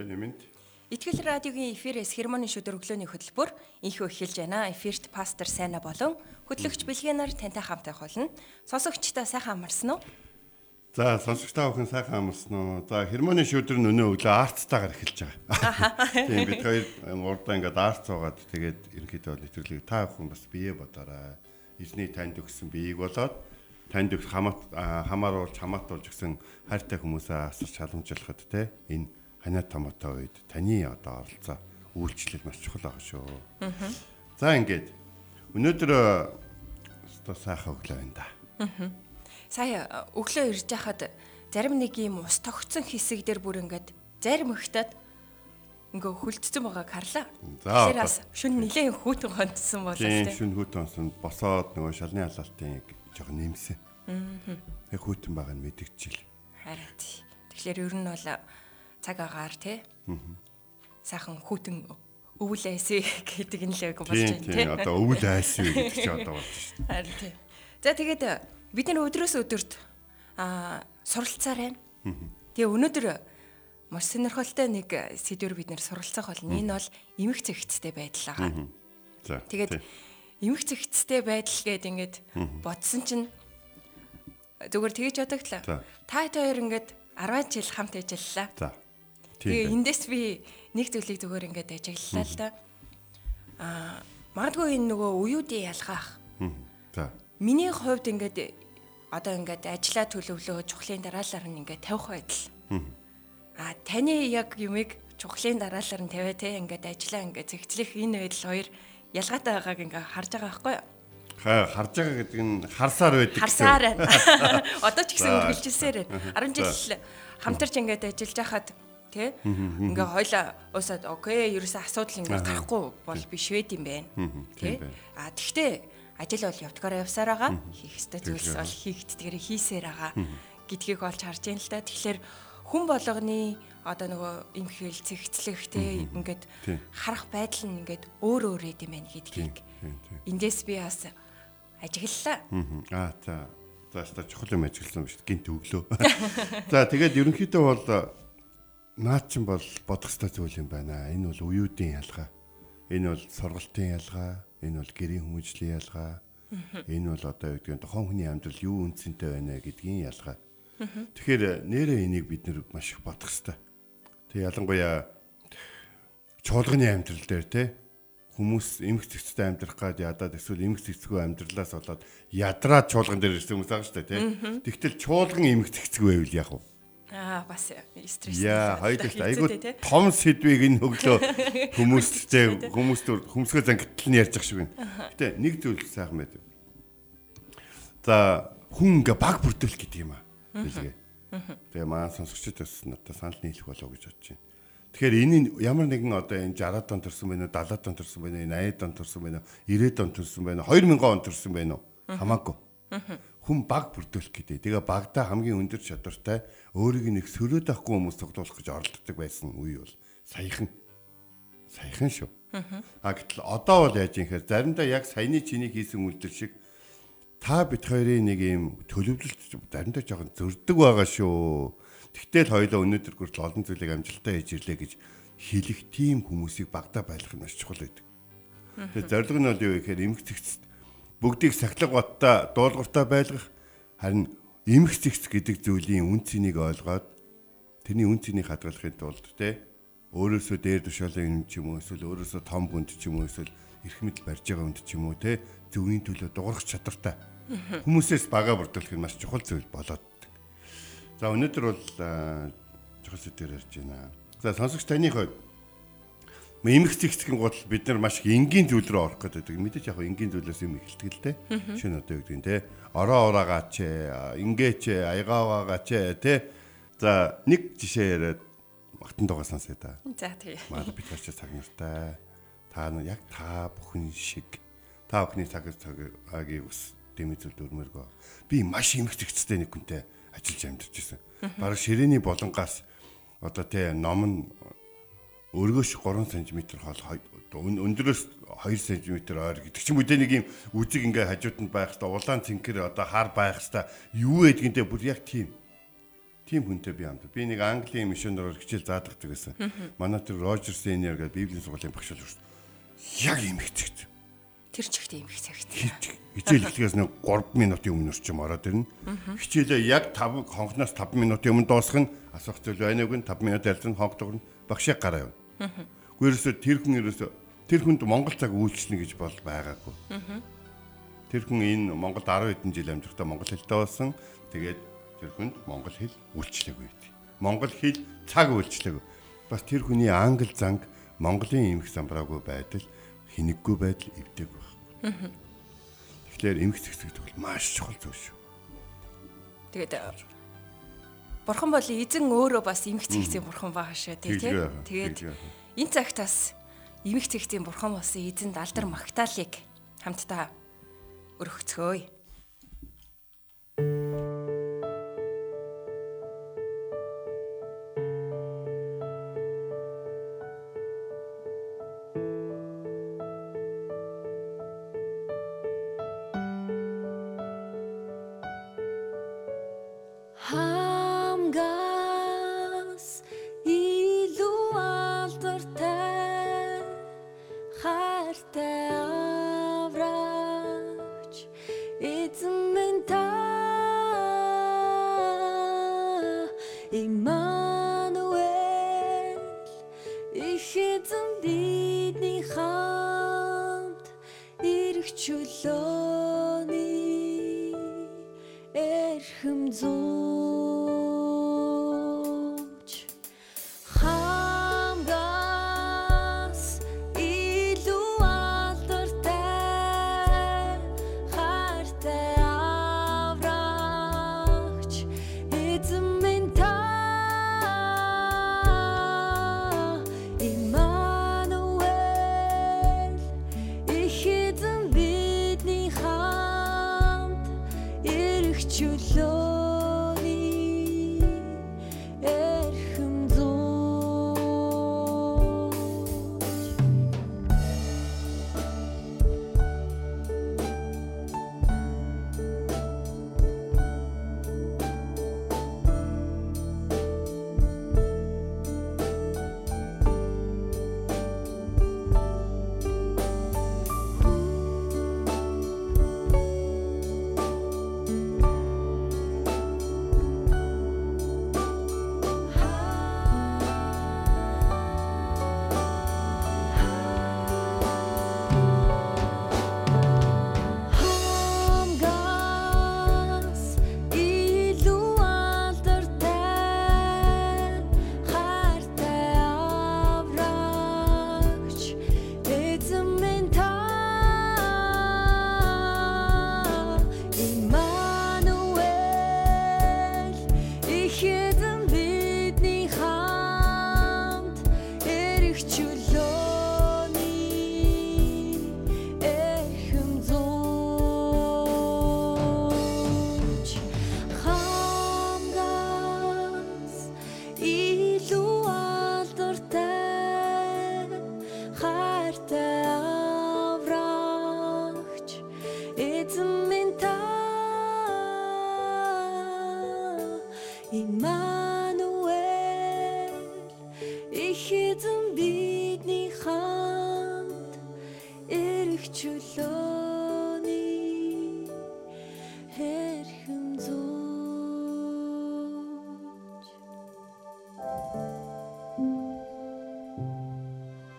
Мэнд. Өглөөний мэнд. Итгэл радиогийн эфирээс хермоны шүдэр өглөөний хөтөлбөр инхөө эхэлж байна. Эфирт пастор Сайна болон хөтлөгч Бэлгэнаар тантай хамтдах болно. Сонсогчдоо сайхан амарсан уу? За сонсогчдоо охин сайхан амарсан уу? За хермоны шүдэр нь өнөө өглөө арцтайгаар эхэлж байгаа. Тийм бид хоёр урдаа ингээд арц цуугаад тэгээд ерөнхийдөө нэвтрүүлгийг та бүхэн бас бие бодоорой. Эзний танд өгсөн биеийг болоод танд өгс хамаат хамааруулж хамаатуулж гисэн хайртай хүмүүсээ асарч халамжлахад те энэ ханиа томоотой үед таны одоо оролцоо үйлчлэл маш чухал байгаа шүү. За ингээд өнөөдөр өстой сайхан өглөө байна да. Сая өглөө ирж хахад зарим нэг юм ус тогтсон хэсэг дээр бүр ингээд зарим ихтад ингээ хөлдсөн байгааг харлаа. Бас шүн нилээн хүүтэн гонцсон болов тийм. Шүн хүүтэн гонцсон босоод нөгөө шалны халаалтын жоохон нэмсэн. Аа. Хүүтэн байгаа нь мэдгчил. Харин. Тэгэхээр ер нь бол цаг агаар тий. Сайхан хүүтэн өвөл айсэ гэдэг нь л яг болж байна тий. Одоо өвөл айсэ гэдэг чи одоо болж байна. Харин тий. За тэгээд бид нар өдрөөс өдөрт аа суралцаар байна. Тэгээ өнөөдөр маш сонирхолтой нэг сэдвэр бид нэр суралцах болно. Энэ бол эмх зэгцтэй байдал байгаа. За. Тэгээд эмх зэгцтэй байдал гээд ингээд бодсон чинь зүгээр тэгэж бодогдлаа. Та хоёр ингээд 10 жил хамт ажиллалаа. Тэгээ эндээс би нэг зүйлийг зүгээр ингээд ажиглалаа л да. Аа магадгүй энэ нөгөө уюудын ялгаах. За. Миний хувьд ингээд одоо ингээд ажлаа төлөвлөө чухлын дараалал нь ингээд тавих байдал. Аа таны яг юмыг чухлын дараалал нь тавиа те ингээд ажлаа ингээд зэгцлэх энэ байдал хоёр ялгаатай байгааг ингээд харж байгаа байхгүй юу? харж байгаа гэдэг нь харсаар байдаг. Харсаар байна. Одоо ч гэсэн үргэлжилсээр байна. 10 жил хамтарч ингээд ажиллаж байхад тий ингээ хойлоо уусаад окей ерөөсөө асуудал ингээ гарахгүй бол биш байд юм байна. Тий. А тэгтээ ажил бол явдгаараа явсаар байгаа. Хийх ёстой зүйлс бол хийгддгээр хийсээр байгаа гэдгийг олж харж байна л да. Тэгэхээр хүн болгоны одоо нөгөө имхэл цэгцлэх тий ингээд харах байдал нь ингээд өөр өөр юм байна гэдгийг эндээс би бас ажиглалаа. Аа за. За ста чухал юм ажигласан биш гинт өглөө. За тэгээд ерөнхийдөө бол наад чинь бол бодох ёстой зүйл юм байна. Энэ бол уюудын ялгаа. Энэ бол сургалтын ялгаа. Энэ бол гэрийн хүмүүжлийн ялгаа. Энэ бол одоо юу гэдэг нь тохон хүний амьдрал юу үнцэнтэй байна гэдгийн ялгаа. Тэгэхээр нэрээ энийг бид нэр маш их бодох ёстой. Тэг ялангуяа чуулганы амьдрал дээр те хүмүүс эмх цэгцтэй амьдрах гад ядаад эсвэл эмх цэгцгүй амьдралаас болоод ядраад чуулган дээр ирсэн хүмүүс байгаа шүү дээ тийм. Тэгтэл чуулган эмх цэгцгүй байвал яах вэ? Аа бас стресс. Яа, хоёулаа айгуу том сэдвийг энэ өглөө хүмүүстэй хүмүүст хүмсгөө зангитл нь ярьж ах шиг байна. Гэтэ нэг зүйл сайхан байд. За хүн ингээ баг бүрдэл гэдэг юм аа. Билгээ. Тэгээ маань сонсогчдод бас надад санал нийлэх болов гэж бодож байна. Тэгэхээр энэ ямар нэгэн одоо энэ 60-аад он төрсэн байна уу, 70-аад он төрсэн байна уу, 80-аад он төрсэн байна уу, 90-аад он төрсэн байна уу, 2000 он төрсэн байна уу? Хамаагүй. Хүн баг бүрдүүлэх гэдэг. Тэгээ багада хамгийн өндөр чадвартай өөрийг нэг сөрөөд авахгүй хүмүүс тоглуулах гэж оролддог байсан үе бол саяхан. Саяхан шүү. А гэтэл одоо бол яаж юм хэрэг заримдаа яг саяны чиний хийсэн үйлдэл шиг та бит хоёрын нэг юм төлөвлөлт заримдаа жоохон зөрдөг байгаа шүү Тэгтэл хоёлоо өнөөдөр хүртэл олон зүйлийг амжилттай хийж ирлээ гэж хэлэх тийм хүмүүсийг багтаа байлгах нь чухал байдаг. Тэгээ зорилго нь бол юу гэхээр эмх цэгц бүгдийг сахилга баттай дуулууртаа байлгах. Харин эмх цэгц гэдэг зүйлийн үн цэнийг ойлгоод тэрний үн цэнийг хадгалахын тулд те өөрөөсөө дээр тушаалын юм ч юм уу эсвэл өөрөөсөө том хүнд ч юм уу эсвэл эрх мэдэл барьж байгаа хүнд ч юм уу те зөвний төлөө дуурах чадвартай. Хүмүүсээс бага бүрдүүлэх нь маш чухал зүйл болоод. За өнөөдөр бол чухал сэдвээр ярьж байна. За сонсогч таны хувьд эмх зэгцгэн гол бид нар маш энгийн зүйл рүү орох гэдэг. Мэдээж яг энгийн зүйлээс юм эхэлдэг л те. Шинэ одоо юу гэдэг нь те. Ороо ораагаач, ингээч, аягаагаач те. За нэг жишээ яриад Батан дугаа сонсъё да. За тий. Маа бид гарч цаг нартай. Та нь яг та бүхэн шиг та бүхний цаг цагийг ус дэмэзэл дөрмөргөө. Би маш эмгэгцтэй нэг хүнтэй ажиллаж амьдарч байсан. Бараг ширээний болонгаас одоо тий ном нь өргөш 3 см хол өндрөөс 2 см ойр гэдэг чинь үдэ нэг юм үзэг ингээ хажууданд байх хэвээр улаан цэнхэр одоо хар байх хэвээр юу гэдгэнтэй бүр яг тийм тийм хүнтэй би хамт. Би нэг Английн мишонероор хичээл заадагдаг гэсэн. Манай тэр Рожер Сенер гэдэг Библийн сургуулийн багш л яг юм хэцэгт. Тэр ч ихтэй юм хэцэгт. Хичээл эхлэхээс нэг 3 минутын өмнө орчим ороод ирнэ. Хичээлээ яг 5 хонхноос 5 минутын өмнө дуусгах нь асуух зүйл байна уу гэн 5 минут ялцсан хонх дуурна багшаа гараа явна. Гүрээсээ тэр хүн ерөөсөө тэр хүнд Монгол цаг үйлчлэнэ гэж бол байгаагүй. Тэр хүн энэ Монголд 10 хэдэн жил амьдрахтаа монгол хэлтэй болсон. Тэгээд тэр хүнд монгол хэл үйлчлээгүй гэдэг. Монгол хэл цаг үйлчлээгүй. Бас тэр хүний англи занг Монголын эмх замбраагүй байдал хинэггүй байдал эвдэг байхгүй. Тэгэхээр эмх зэгцэгдэх бол маш чухал зүйл шүү. Тэгээд бурхан бол эзэн өөрөө бас эмх зэгцийн бурхан байгаа шүү тий. Тэгээд энэ цагт бас эмх зэгцийн бурхан болсон эзэнд алдар магтаалыг хамтдаа өргөцгөөе.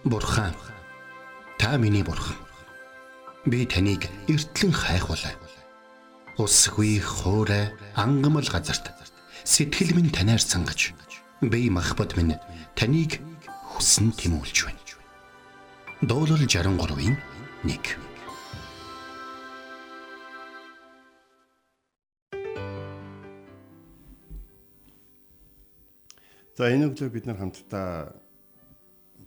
Бурхан та миний бурхан. Би таныг эртлэн хайхвалаа. Усгүй хоорой ангамл газарт сэтгэл минь танаар сангаж би махбат минь таныг хүсн тимүүлж байна. Дуурал 63-ийн 1 За энэ өглөө бид нар хамтдаа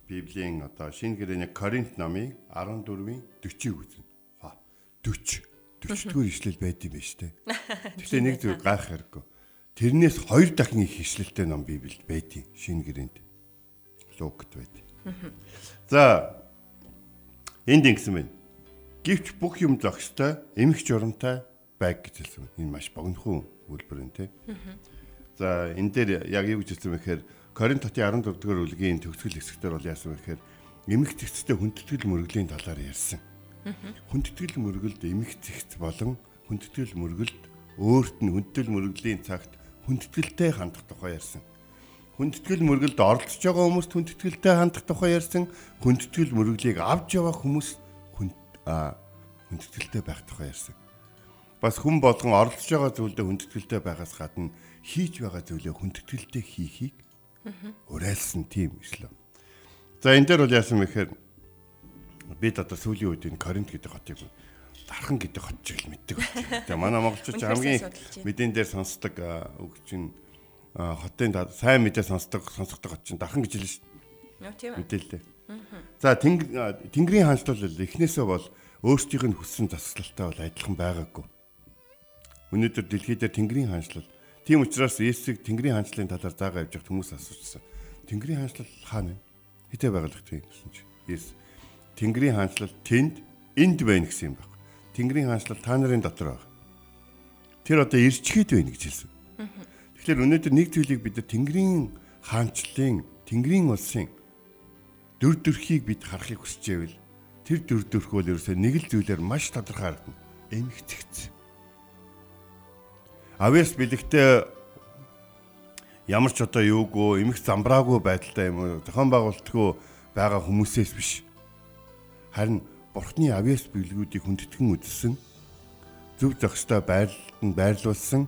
Библийн одоо шинэ гэрээний Коринт номын 14-ийн 40-ийг үзнэ. Ха 40. 40-р ишлэл байд юм байна штэ. Тэгэхээр нэг зүйл гайх хэрэггүй. Тэрнээс хоёр дахин их ишлэлтэй ном Библиэд байдیں۔ Шинэ гэрээнд. Лукт байд. За энд ингэсэн байна. Гэвч бүх юм зохистой, эмх журамтай байг гэж хэлсэн. Энэ маш богинохон үйлбэр юм те. За энэ дээр яг юу гэж хэлсэн бэ гэхээр Коринт хотын 14 дугаар бүлгийн төгсгөл хэсэгтэр бол яасан бэ гэхээр эмх зэгцтэй хүндэтгэл мөргөлийн талаар ярьсан. Хүндэтгэл мөргөлд эмх зэгц болон хүндэтгэл мөргөлд өөрт нь хүндэтгэл мөргөлийн цагт хүндэтгэлтэй хандах тухай ярьсан. Хүндэтгэл мөргөлд оролцож байгаа хүмүүст хүндэтгэлтэй хандах тухай ярьсан. Хүндэтгэл мөргөлийг авч яваа хүмүүс хүндэтгэлтэй байх тухай ярьсан. Бас хүн болгон оролцож байгаа зүйлдээ хүндэтгэлтэй байгаас гадна хийж байгаа зүйлээ хүндэтгэлтэй хийхийг уриалсан тийм ишлээ. За энэ дээр бол яасан мэхээр бид одоо сүүлийн үед энэ Коринт гэдэг хотыг дархан гэдэг хот чиг л мэддэг байна. Тэгээ манай монголчууд хамгийн мэдэн дээр сонсдог үг чинь хотын сайн мэдээ сонсдог сонсогдох хот чинь дархан гэж хэлнэ шүү дээ. Мэдээлэлээ. За Тэнгэрийн хаанчлал эхнээсээ бол өөрсдийнх нь хүссэн засаглалтай бол адилхан байгаагүй. Өнөөдөр дэлхийд Тэнгэрийн хаанчлал Тийм учраас Есүсийг Тэнгэрийн хаанчлалын талаар заагаа явж байгаа хүмүүс асуужсан. Тэнгэрийн хаанчлал хаана вэ? Хитэ байгаалагтай гэсэн чи. Есүс Тэнгэрийн хаанчлал тэнд энд байна гэсэн юм байна. Тэнгэрийн хаанчлал та нарын дотор байна. Тэр одоо ирчгээд байна гэж хэлсэн. Тэгэхээр өнөөдөр нэг зүйлийг бид Тэнгэрийн хаанчлалын Тэнгэрийн улсын дүр төрхийг бид харахыг хүсэж байвал тэр дүр төрх бол ерөөсөө нэг л зүйлээр маш тодорхой харагдана. Эмгцэгц авьяас бэлэгтээ ямар ч одоо юугүй эмх замбраагүй байдалтай юм уу зохион байгуулалтгүй байгаа хүмүүсээс биш. Харин бурхны авьяас бэлгүүдийг хүндэтгэн үзсэн зөв зохистой байрлалд нь байрлуулсан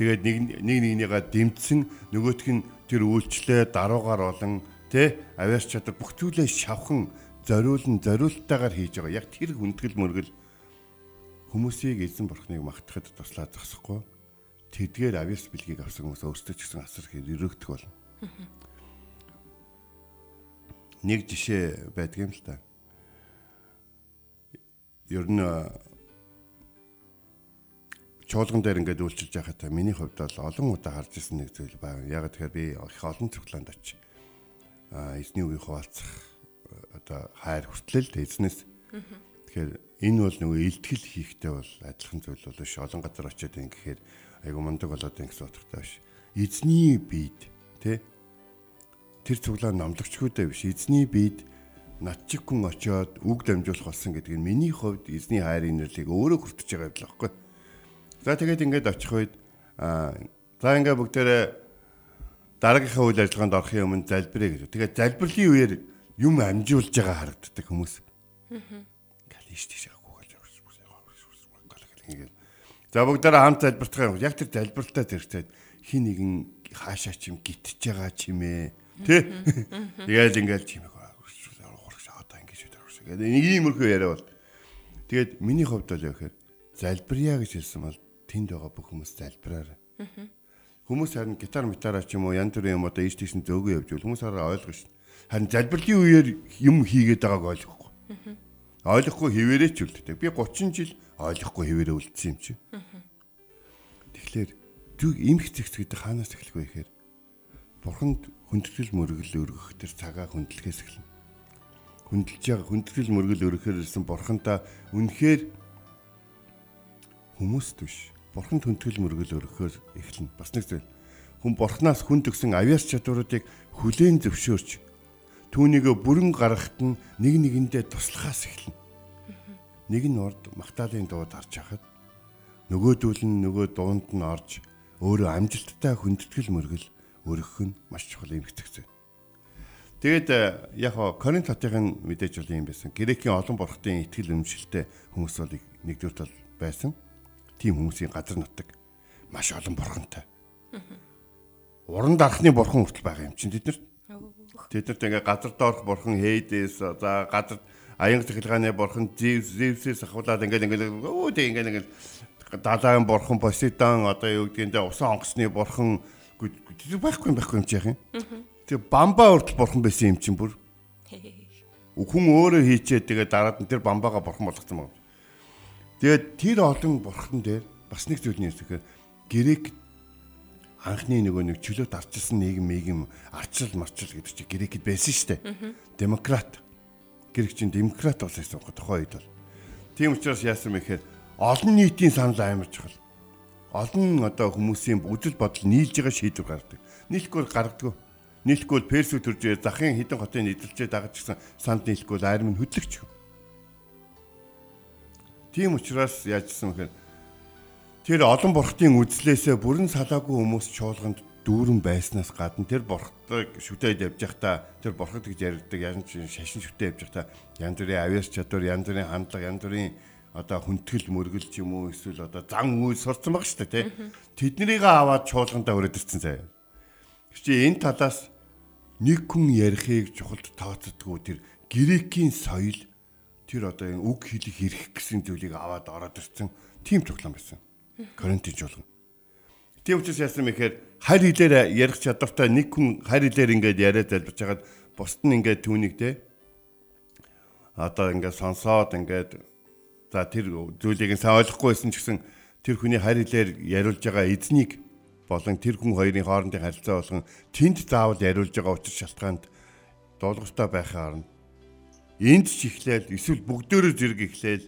тэгээд нэг нэг нэгнийгаа дэмжсэн нөгөөх нь тэр үйлчлээ даруугаар болон тэ авьяас чадар бүх зүйлээ шавхан зориулн зориултаагаар хийж байгаа. Яг тэр хүндэтгэл мөргөл хүмүүсийг эзэн бурхныг магтахад туслаад зогсохгүй тэдгээр авьяас бэлгийг авсан хүмүүс өөрсдөө ч гэсэн асар их өрөөгдөх болно. Нэг жишээ байдаг юм л та. Ер нь чуулган дээр ингээд үйлчилж байхад миний хувьд бол олон удаа харж ирсэн нэг зүйл байна. Яг тэгэхээр би их олон цоглоонд очив. А эзний үеийг хуваалцах одоо хайр хүртлэл эзнээс. Тэгэхээр энэ бол нөгөө илтгэл хийхтэй бол адилхан зүйл бол биш. Олон газар очиод ингэхээр айгу мундаг болоод байна гэсэн утгатай биш. Эзний биед тэ тэр цуглаа номлогчгүйдээ биш. Эзний биед над чиг хүн очиод үг дамжуулах болсон гэдэг нь миний хувьд эзний хайрын нэрлийг өөрөө хүртэж байгаа юм л баггүй. За тэгээд ингээд очих үед аа за ингээд бүгдээрээ дараагийнхаа үйл ажиллагаанд орохын өмнө залбирая гэж. Тэгээд залбирлын үеэр юм амжуулж байгаа харагддаг хүмүүс. Аа. Гал ийш тийш агуу гэж. Ингээд За бүгдээрээ хамт залбиртах юм. Яг тэр залбиралтаа зэрэгцээд хин нэгэн хаашаа ч юм гитж байгаа ч юм ээ. Тэ? Тэгэл ингээл чимээ Тэгээд нэг иймэрхүү яриа бол. Тэгээд миний хувьд бол яг хэр залбирая гэж хэлсэн бол тэнд байгаа бүх хүмүүс залбираар. Хүмүүс харин гитар метараа ч юм уу янз бүрийн юм одоо ийш тийш зөөгөө явж бол хүмүүс хараа ойлгох шин. Харин залбирлын үеэр юм хийгээд байгааг ойлгохгүй. Ойлгохгүй хിവэрээ ч үлддэг. Би 30 жил ойлгохгүй хിവэрээ үлдсэн юм чи. Тэгэхээр зүг имх зэгц гэдэг хаанаас эхлэх вэ гэхээр бурханд хүндэтгэл мөргөл өргөх тэр цагаа хүндлэхээс эхэлнэ. Хүндэлж байгаа хүндэтгэл мөргөл өргөхөр ирсэн бурхантаа үнэхээр хүмүүст биш. Бурханд хүндэтгэл мөргөл өргөхөөр эхэлнэ. Бас нэг зүйл. Хүн бурхнаас хүнд өгсөн авьяас чадваруудыг хүлээн зөвшөөрч түүнийг бүрэн гаргахад нь нэг нэгэндээ туслахаас эхэлнэ. Нэг нь урд магтаалын дууд харж хахад нөгөөдүүл нь нөгөө дуунд нь орж өөрөө амжилттай хүндэтгэл мөргөл өргөх нь маш чухал юм хэвчээ. Тэгээд э, яг Коринт хотын мэдээж бол юм байсан. Грекийн олон бурхтын итгэл өмшөлтэй хүмүүс бол нэгдүгээр тал байсан. Тим хүмүүсийн газар нутаг маш олон бурхантай. Уран дарахны бурхан хүртэл байгаа юм чинь тэд нар Тэднэрт ингээ газар доорх бурхан Хейдес за газар аянга цахилгааны бурхан Зевс Зевсээс ахуулаад ингээл ингээл өө тэг ингээл ингээл далайн бурхан Посейдон одоо юу гэдгийг усан онгоцны бурхан байхгүй юм байхгүй юм чи яах юм. Тэр бамбаа хүртэл бурхан байсан юм чинь бүр. Хүн өөрөө хийчээ тэгээ дараад нь тэр бамбаага бурхан болгосон байна. Тэгээд тэр олон бурхан дээр бас нэг зүйл нь юм грек анхны нөгөө нэг чөлөөт арчилсан нийгэм нийгэм арчил марчил гэдэг чинь грекэд байсан шүү дээ. Демократ. Грек чинь демократ болсон тухайн үед бол. Тийм учраас яасан мэхээр олон нийтийн санал амар чухал. Олон одоо хүмүүсийн үзэл бодол нийлж байгаа шийдвэр гаргадаг. Нийлэхгүй гаргадаг. Нийлэхгүй персүү төрж захын хідэн хотын нийтлэлчээ дагаж гисэн санд нийлэхгүй арим нь хөдлөгч. Тийм учраас яажсан мэхээр Тэр олон бурхтын үзлээсээ бүрэн салаагүй хүмүүс чуулганд дүүрэн байснаас гадна тэр бурхтыг шүтээд явж байхдаа тэр бурхад гэж яригддаг янз бүрийн шашин шүтээ явж байхдаа янз бүрийн авьяас чадвар янз бүрийн хандлага янз бүрийн одоо хүндэтгэл мөргөл ч юм уу эсвэл одоо зан үйл сурцсан баг шүү дээ тий Тэднийг аваад чуулгандаа өрөөд ирсэн заяа. Чи энэ талаас нэг хүн ярихыг чухалд тооцдгоо тэр грекийн соёл тэр одоо энэ үг хэлэх эрх гэсэн зүйлийг аваад ороод ирсэн тийм цуглаан байсан. Коринтич болгоно. Тийм учраас яасан мэхээр харь хилээр ярих чадвартай нэг хүн харь хилээр ингээд яриад залбирч хагаад бусд нь ингээд түүнийг те одоо ингээд сонсоод ингээд за тэр зүйлийг сайн ойлгохгүйсэн ч гэсэн тэр хүний харь хилээр яриулж байгаа эзнийг болон тэр хүн хоёрын хоорондын харилцаа болгон тэнд заавал яриулж байгаа учир шалтгаанд дуулууртай байхаар нь энд ч ихлээл эсвэл бүгдөө зэрэг ихлээл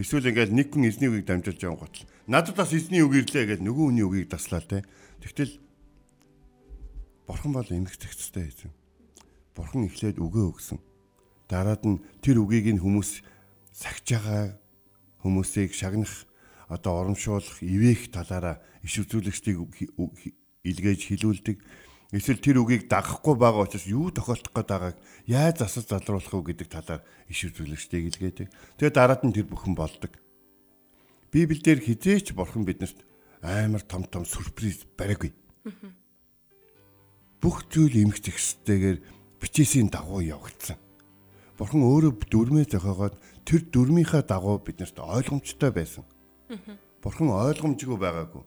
эсвэл ингээд нэг хүн эзний үгийг дамжуулж байгаа гот Надад бас эзний үг ирлээ гэж нөгөө хүний үгийг таслаа те. Тэгтэл Бурхан бол эмх зэгцтэй эзэн. Бурхан эхлээд үгээ өгсөн. Дараад нь тэр үгийг нь хүмүүс сахиж байгаа хүмүүсийг шагнах одоо урамшуулах, ивэх талаараа иш үзүүлэгчдийг илгээж хилүүлдэг. Эсвэл тэр үгийг дагахгүй байгаа учраас юу тохиолдох гээд байгааг яаж засаж залруулах вэ гэдэг талаар иш үзүүлэгчдийг илгээдэг. Тэгээ дараад нь тэр бүхэн болдог. Библиэлд хизээч бурхан биднэрт амар том том сүрприз бариагүй. Бүх зүйл эмх зэгстэйгээр бичээсийн дагуу явагдсан. Бурхан өөрөө дүрмээ зохиогоод тэр дүрмийнхаа дагуу биднэрт ойлгомжтой байсан. Бурхан ойлгомжгүй байгаагүй.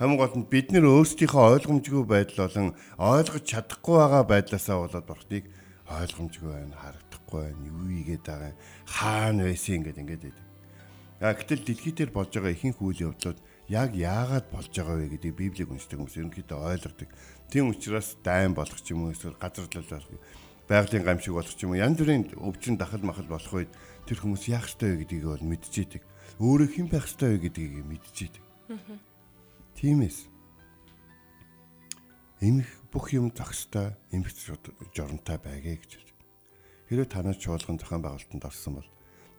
Хамгийн гол нь бид нэр өөрсдийнхөө ойлгомжгүй байдал болон ойлгож чадахгүй байгаа байдлаасаа болоод бурхныг ойлгомжгүй байна, харагдахгүй байна, юу ийгээд байгаа, хаана байсан ингээд ингээд байдаг. А гэтэл дэлхий дээр болж байгаа ихэнх үйл явдлууд яг яагаад болж байгаа вэ гэдгийг Библийг уншдаг хүмүүс ерөнхийдөө ойлгодог. Тийм учраас дайн болох ч юм уу эсвэл газарлал болох байгалийн гамшиг болох ч юм уу янз бүрийн өвчин дахал махал болох үед тэр хүмүүс яах ёстой вэ гэдгийг бол мэдчихэдэг. Өөрөө хэн байх ёстой вэ гэдгийг мэдчихэдэг. Тиймээс эмх бүх юм зохистой эмх жоронтой байгээ гэж. Хэрэв танаа чуулган зохион байгуулалтанд орсон бол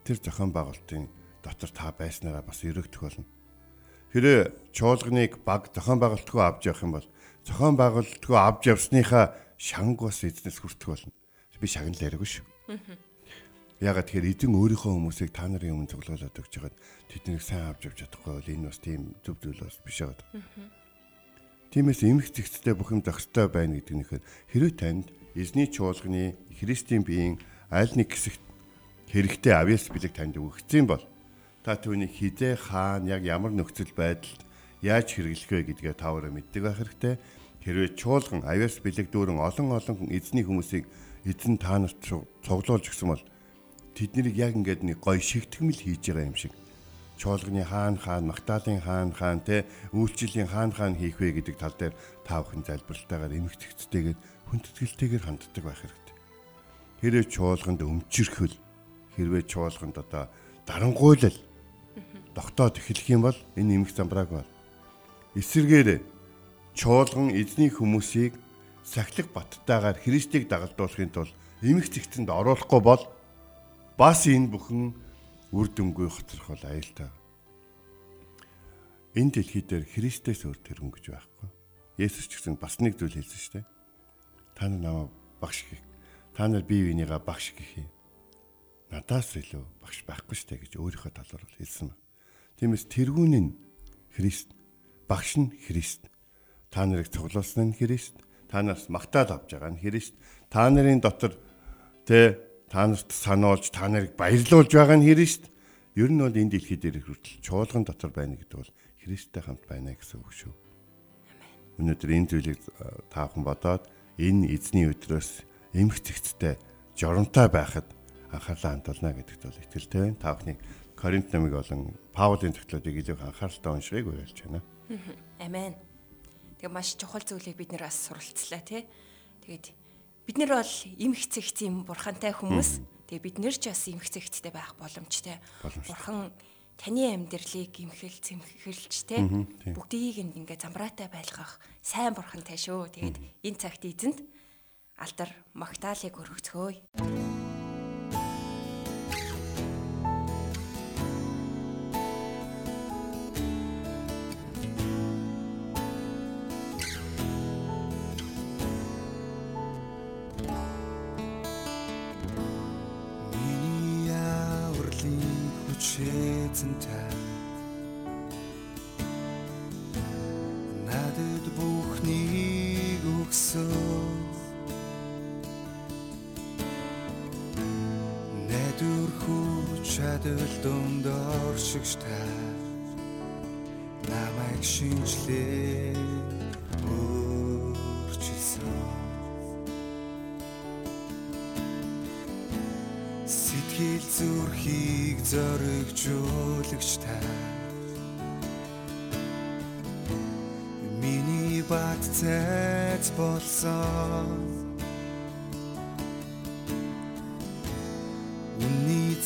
тэр зохион байгуулалтын дотор та байснараа бас өрөөгдөх болно. Хэрэг чуулганыг баг зохион байгуулалтгүй авч явах юм бол зохион байгуулалтгүй авч явсныхаа шанг бас эзнес хүртэх болно. Би шагнал яриаггүй шүү. Ягаад тэгэхээр эзэн өөрийнхөө хүмүүсийг та нарын өмнө цуглуулад өгч хагаад тэднийг сайн авч явж чадахгүй бол энэ бас тийм зөв зүйл бас биш аа. Тиймээс эмх зэгцтэй бүх юм зохистой байна гэдэг нэхэд хэрвээ танд эзний чуулганы Христийн биеийн аль нэг хэсэгт хэрэгтэй авьяас бэлэг танд өгөгдсөн бол та түүнийг хизээ хаана яг ямар нөхцөл байдалд яаж хэрэглэх вэ гэдгээ таваараа мэддэг байх хэрэгтэй. Хэрвээ чуулган авьяас бэлэг дүүрэн олон олон эзний хүмүүсийг эзэн та нарт цуглуулж гисэн бол тэднийг яг ингээд нэг гой шигтгэмэл хийж байгаа юм шиг чуулганы хаан хаан магтаалын хаан хаан те үйлчлэлийн хаан хаан хийх вэ гэдэг тал дээр та бүхэн залбиралтайгаар эмгэгцтэйгээр хүндэтгэлтэйгээр ханддаг байх хэрэгтэй. Хэрвээ чуулганд өмчөрхөл хэрвээ чуулганд одоо дарангуйлал тогтоод эхлэх юм бол энэ нэмэх замбрааг бол эсэргээр чуулган эзний хүмүүсийг сахилах баттайгаар Христийг дагалдуулахын тулд эмх зэгцэнд оруулахгүй бол бас энэ бүхэн үр дүнгүй хоцрох бол аюултай. Энэ дэлхий дээр Христээс өөр тэрэн гэж байхгүй. Есүс ч гэсэн бас нэг зүйл хэлсэн шүү дээ. Та нар намайг багш гэх. Та нар бие бинийгаа багш гэх юм. Надаас илүү багш байхгүй шүү дээ гэж өөрийнхөө талаар хэлсэн. Тиймээс тэргүүн нь Христ, багш нь Христ. Та нарыг цуглуулсан нь Христ. Та нараас магтаал авч байгаа нь Христ. Та нарын дотор тэ та нарт сануулж та нарыг баярлуулж байгаа нь Христ. Ер нь бол энэ дэлхий дээр хүртэл чуулган дотор байна гэдэг бол Христтэй хамт байна гэсэн үг шүү. өнөөдөр энэ зүйлийг та бүхэн бодоод энэ эзний өдрөөс эмх цэгцтэй жоронтой байхад анхаарлаа хандуулна гэдэгт бол итгэлтэй байна. Та бүхний Коринт намыг болон Паулийн тогтолцоодыг илүү анхааралтай уншихыг уриалж байна. Амен. Тэгээ маш чухал зүйлийг бид нэр бас суралцлаа тий. Тэгээд бид нар бол им хэцэгц юм бурхантай хүмүүс. Тэгээ бид нэр ч бас им хэцэгцтэй байх боломжтой. Бурхан таны амьдралыг имхэл цэмхэлж те бүгдийг ингээ замбраатай байлгах сайн бурхантай шүү. Тэгээд энэ цагт эзэнд алдар магтаалыг өргөцгөөе. Өөрчилсөн сэтгэл зүрхийг зоригжуулагч та миний бат цайц болсон.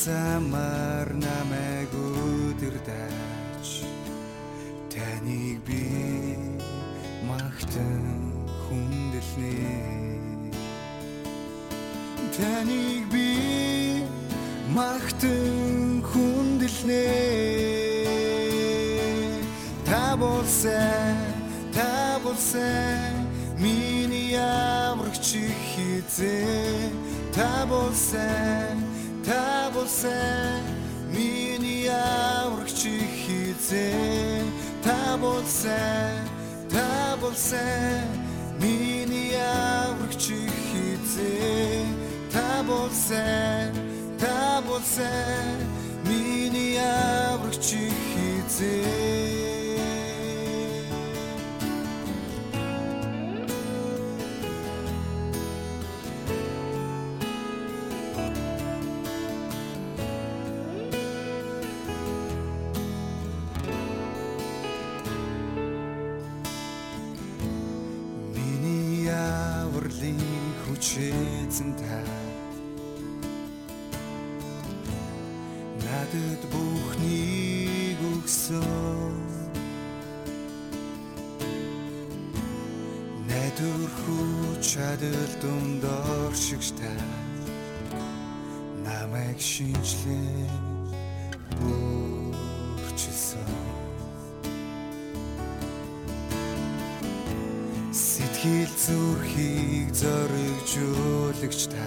Замаар намайг өдөрдөж таныг би магтан хүндэлнэ таныг би магтан хүндэлнэ та болсон та болсон миний амрагч хизээ. Та болсон та болсон миний аврагч хизээ. Та болсон та болсон миний аврагч хизээ та болсон та болсон миний аврагч хизээ хүч чадал дунд оршигч та намайг шинжлээ өөрчилсөн сэтгэл зүрхийг зоригжуулагч та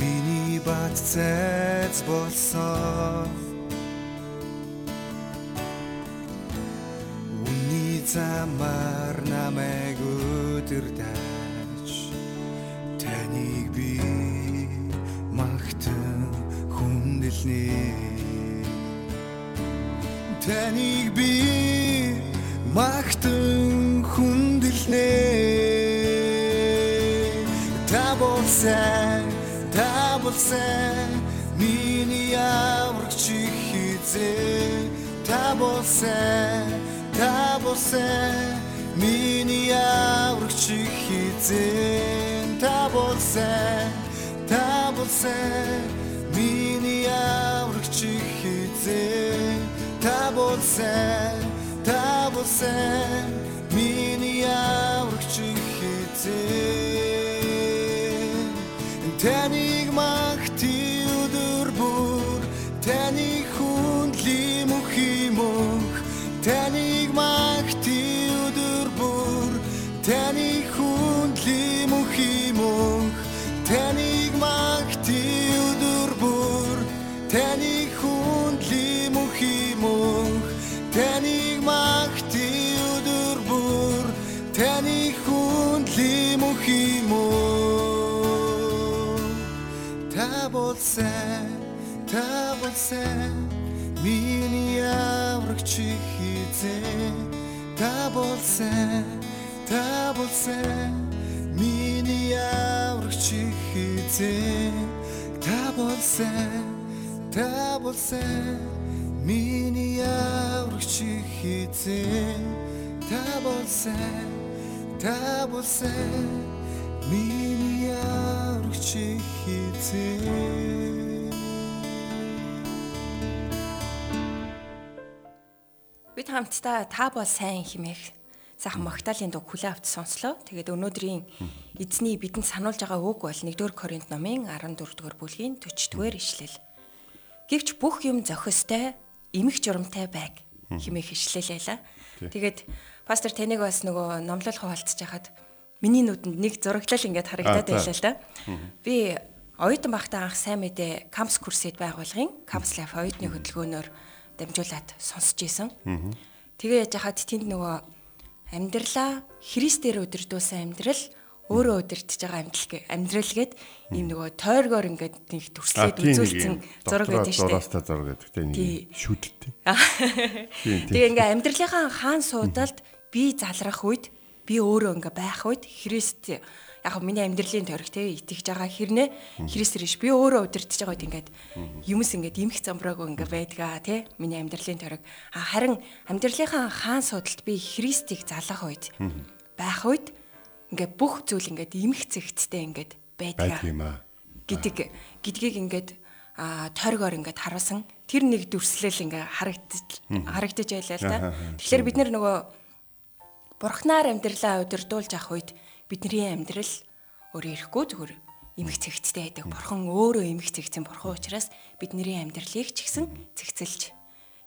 Миний бат цайц болсон Замаар намайг өдөрдөж таныг би магтан хүндэлнэ таныг би магтан хүндэлнэ та болсон та болсон миний аврагч хизээ. Та болсон болсон. Миний аврагч хизээ та болсон. Та болсон. Миний аврагч хизээ та болсон. Та болсон. Миний аврагч хизээ та болсон та болсон миний авраг аврагч хизээ та болсон та болсон миний аврагч хизээ та болсон та болсон миний аврагч хизээ та болсон та болсон миний аврагч хизээ Бид хамтдаа та бол сайн химээх сайхан Магдалины дуг хүлээ авч сонслоо. Тэгээд өнөөдрийн эзний бидэнд сануулж байгаа үг бол 1-р Коринт номын 14-р бүлгийн 40-р ишлэл. Гэвч бүх юм зохистой, эмх журамтай байг химээх ишлэлээ. Тэгээд пастор таныг бас нөгөө номлол хуваалцж хахад миний нүдэнд нэг зураглал ингээд харагдаад байлаа л да. Би оюутан багтаа анх сайн мэдээ кампус курсэд байгуулгын Campus Life оюутны хөтөлбөөнөөр дамжуулаад сонсч ийсэн. Тэгээ яж хаад тэнд нөгөө амьдралаа Христээр өдөрдөөсөн амьдрал өөрөө өдөртөж байгаа амьдрал амьдрал гээд ийм нөгөө тойргоор ингээд нэг төрслээд үзүүлсэн зураг байдаг шүү дээ. Дураастай зураг гэдэг тийм нэг шүдэлтэй. Тэгээ ингээ амьдралынхаа хаан суудалд би залрах үед би өөрөө ингээ байх үед Христ яг миний амьдралын тойрог те итгэж байгаа хэрнээ Христэр ш би өөрөө удирдах байгаа үед ингээд юмс ингээд имх замбраагүй ингээд байдгаа те миний амьдралын тойрог. Харин амьдралынхаа хаан судалд би Христийг залах үед байх үед ингээд бүх зүйл ингээд имх зэгцтэй ингээд байдгаа гэдэг гэдгийг ингээд тойргоор ингээд харуулсан. Тэр нэг дүрслэл ингээ харагдаж харагдаж байлаа л да. Тэгэхээр бид нөгөө бурхнаар амьдралаа удирдуулж авах үед бидний амьдрал өөрөө ирэхгүй зүгээр эмх цэгцтэй байдаг. Бурхан өөрөө эмх цэгцэн бурхан учраас бидний амьдралыг ч гэсэн цэгцэлж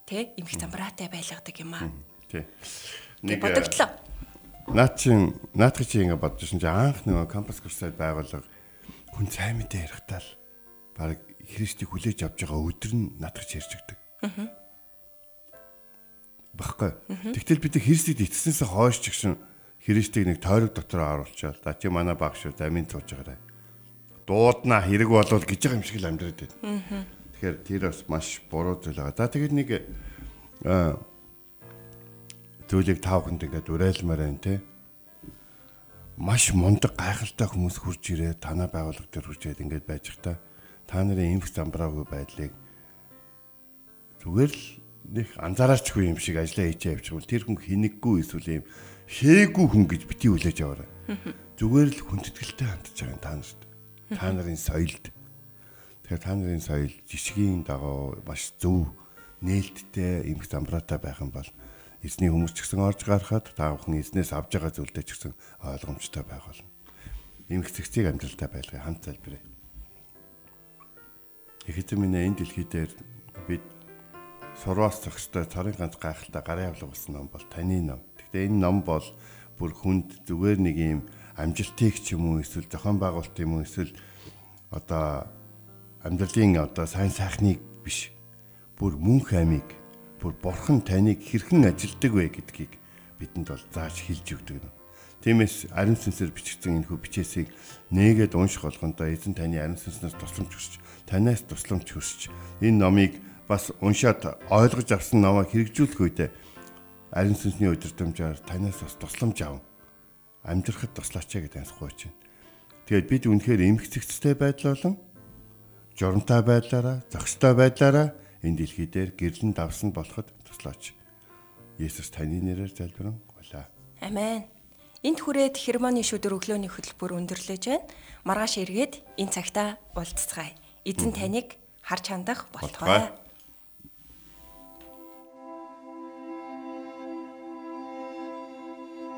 тэ эмх замбраатай байлгадаг юм аа. Тий. Нэг бодогдлоо. Наад чин наадах чи ингэ шин чи анх нөгөө кампус курсад байгуулга хүн сайн мэдээ ярихтаа л баг Христийг хүлээж авч байгаа өдөр нь наадах чи ярьж өгдөг. Аа. Баггүй. Тэгтэл бид Христийг итгэснээс хойш ч гэсэн Христийг нэг тойрог дотор оруулчаал. За чи манай баг шүү дамын тууж байгаарай. Дуудна хэрэг болвол гэж байгаа юм шиг л амьдраад байна. Тэгэхээр тэр бас маш буруу зүйл байгаа. За тэгээд нэг зүйлийг тав хүнд ингээд уриалмаар байна те. Маш мундаг гайхалтай хүмүүс хурж ирээ танаа байгууллага дээр хурж ирээд ингээд байж та та нарын эмх замбраагүй байдлыг зүгээр л нэг анзаарачгүй юм шиг ажиллаа хийчихээ явчих бол тэр хүн хинэггүй эсвэл юм хээгүй хүн гэж бити хүлээж аваарай. Зүгээр л хүндэтгэлтэй хандж байгаа та нарт. Та нарын соёлд. Тэгэхээр та нарын соёл жишгийн дагуу маш зөв нээлттэй эмх замбраатай байх юм бол эзний хүмүүс ч гэсэн орж гарахад та бүхэн эзнээс авж байгаа зүйлдээ ч гэсэн ойлгомжтой байх болно. Эмх зэгцийг амжилттай байлгыг хамт залбирая. Их эзэн минь энэ дэлхий дээр бид сурваас зохистой царын ганц гайхалтай гарын авлага болсон ном бол таны ном. Гэхдээ энэ ном бол бүр хүнд зүгээр нэг юм амжилтыг ч юм уу эсвэл зохион байгуулалт юм уу эсвэл одоо амьдралын одоо сайн сайхныг биш бүр мөн хаймыг бүр бурхан таныг хэрхэн ажилдаг вэ гэдгийг бидэнд бол зааж хэлж өгдөг юм. Тиймээс ариун сүнсээр бичигдсэн энэ хүү бичээсийг нээгээд унших болгондоо эзэн таны ариун сүнснээс тусламж хүсч танаас тусламж хүсч энэ номыг бас уншаад ойлгож авсан номоо хэрэгжүүлэх үедээ ариун сүнсний өдөртөмжөөр танаас бас тусламж аван амьдрахад туслаач гэж ansахгүй чинь. Тэгээд бид үнэхээр эмгцэгцтэй байдал болон журамтай байдлаараа, зохистой байдлаараа энэ дэлхий дээр гэрлэн давсан болоход туслаач. Есүс таны нэрээр залбирэн гуйлаа. Амен. Энд хүрээд хермоны шүдэр өглөөний хөтөлбөр өндөрлөж байна. Маргааш эргээд энэ цагтаа уулзцгаая. Эзэн таныг харж хандах болтугай.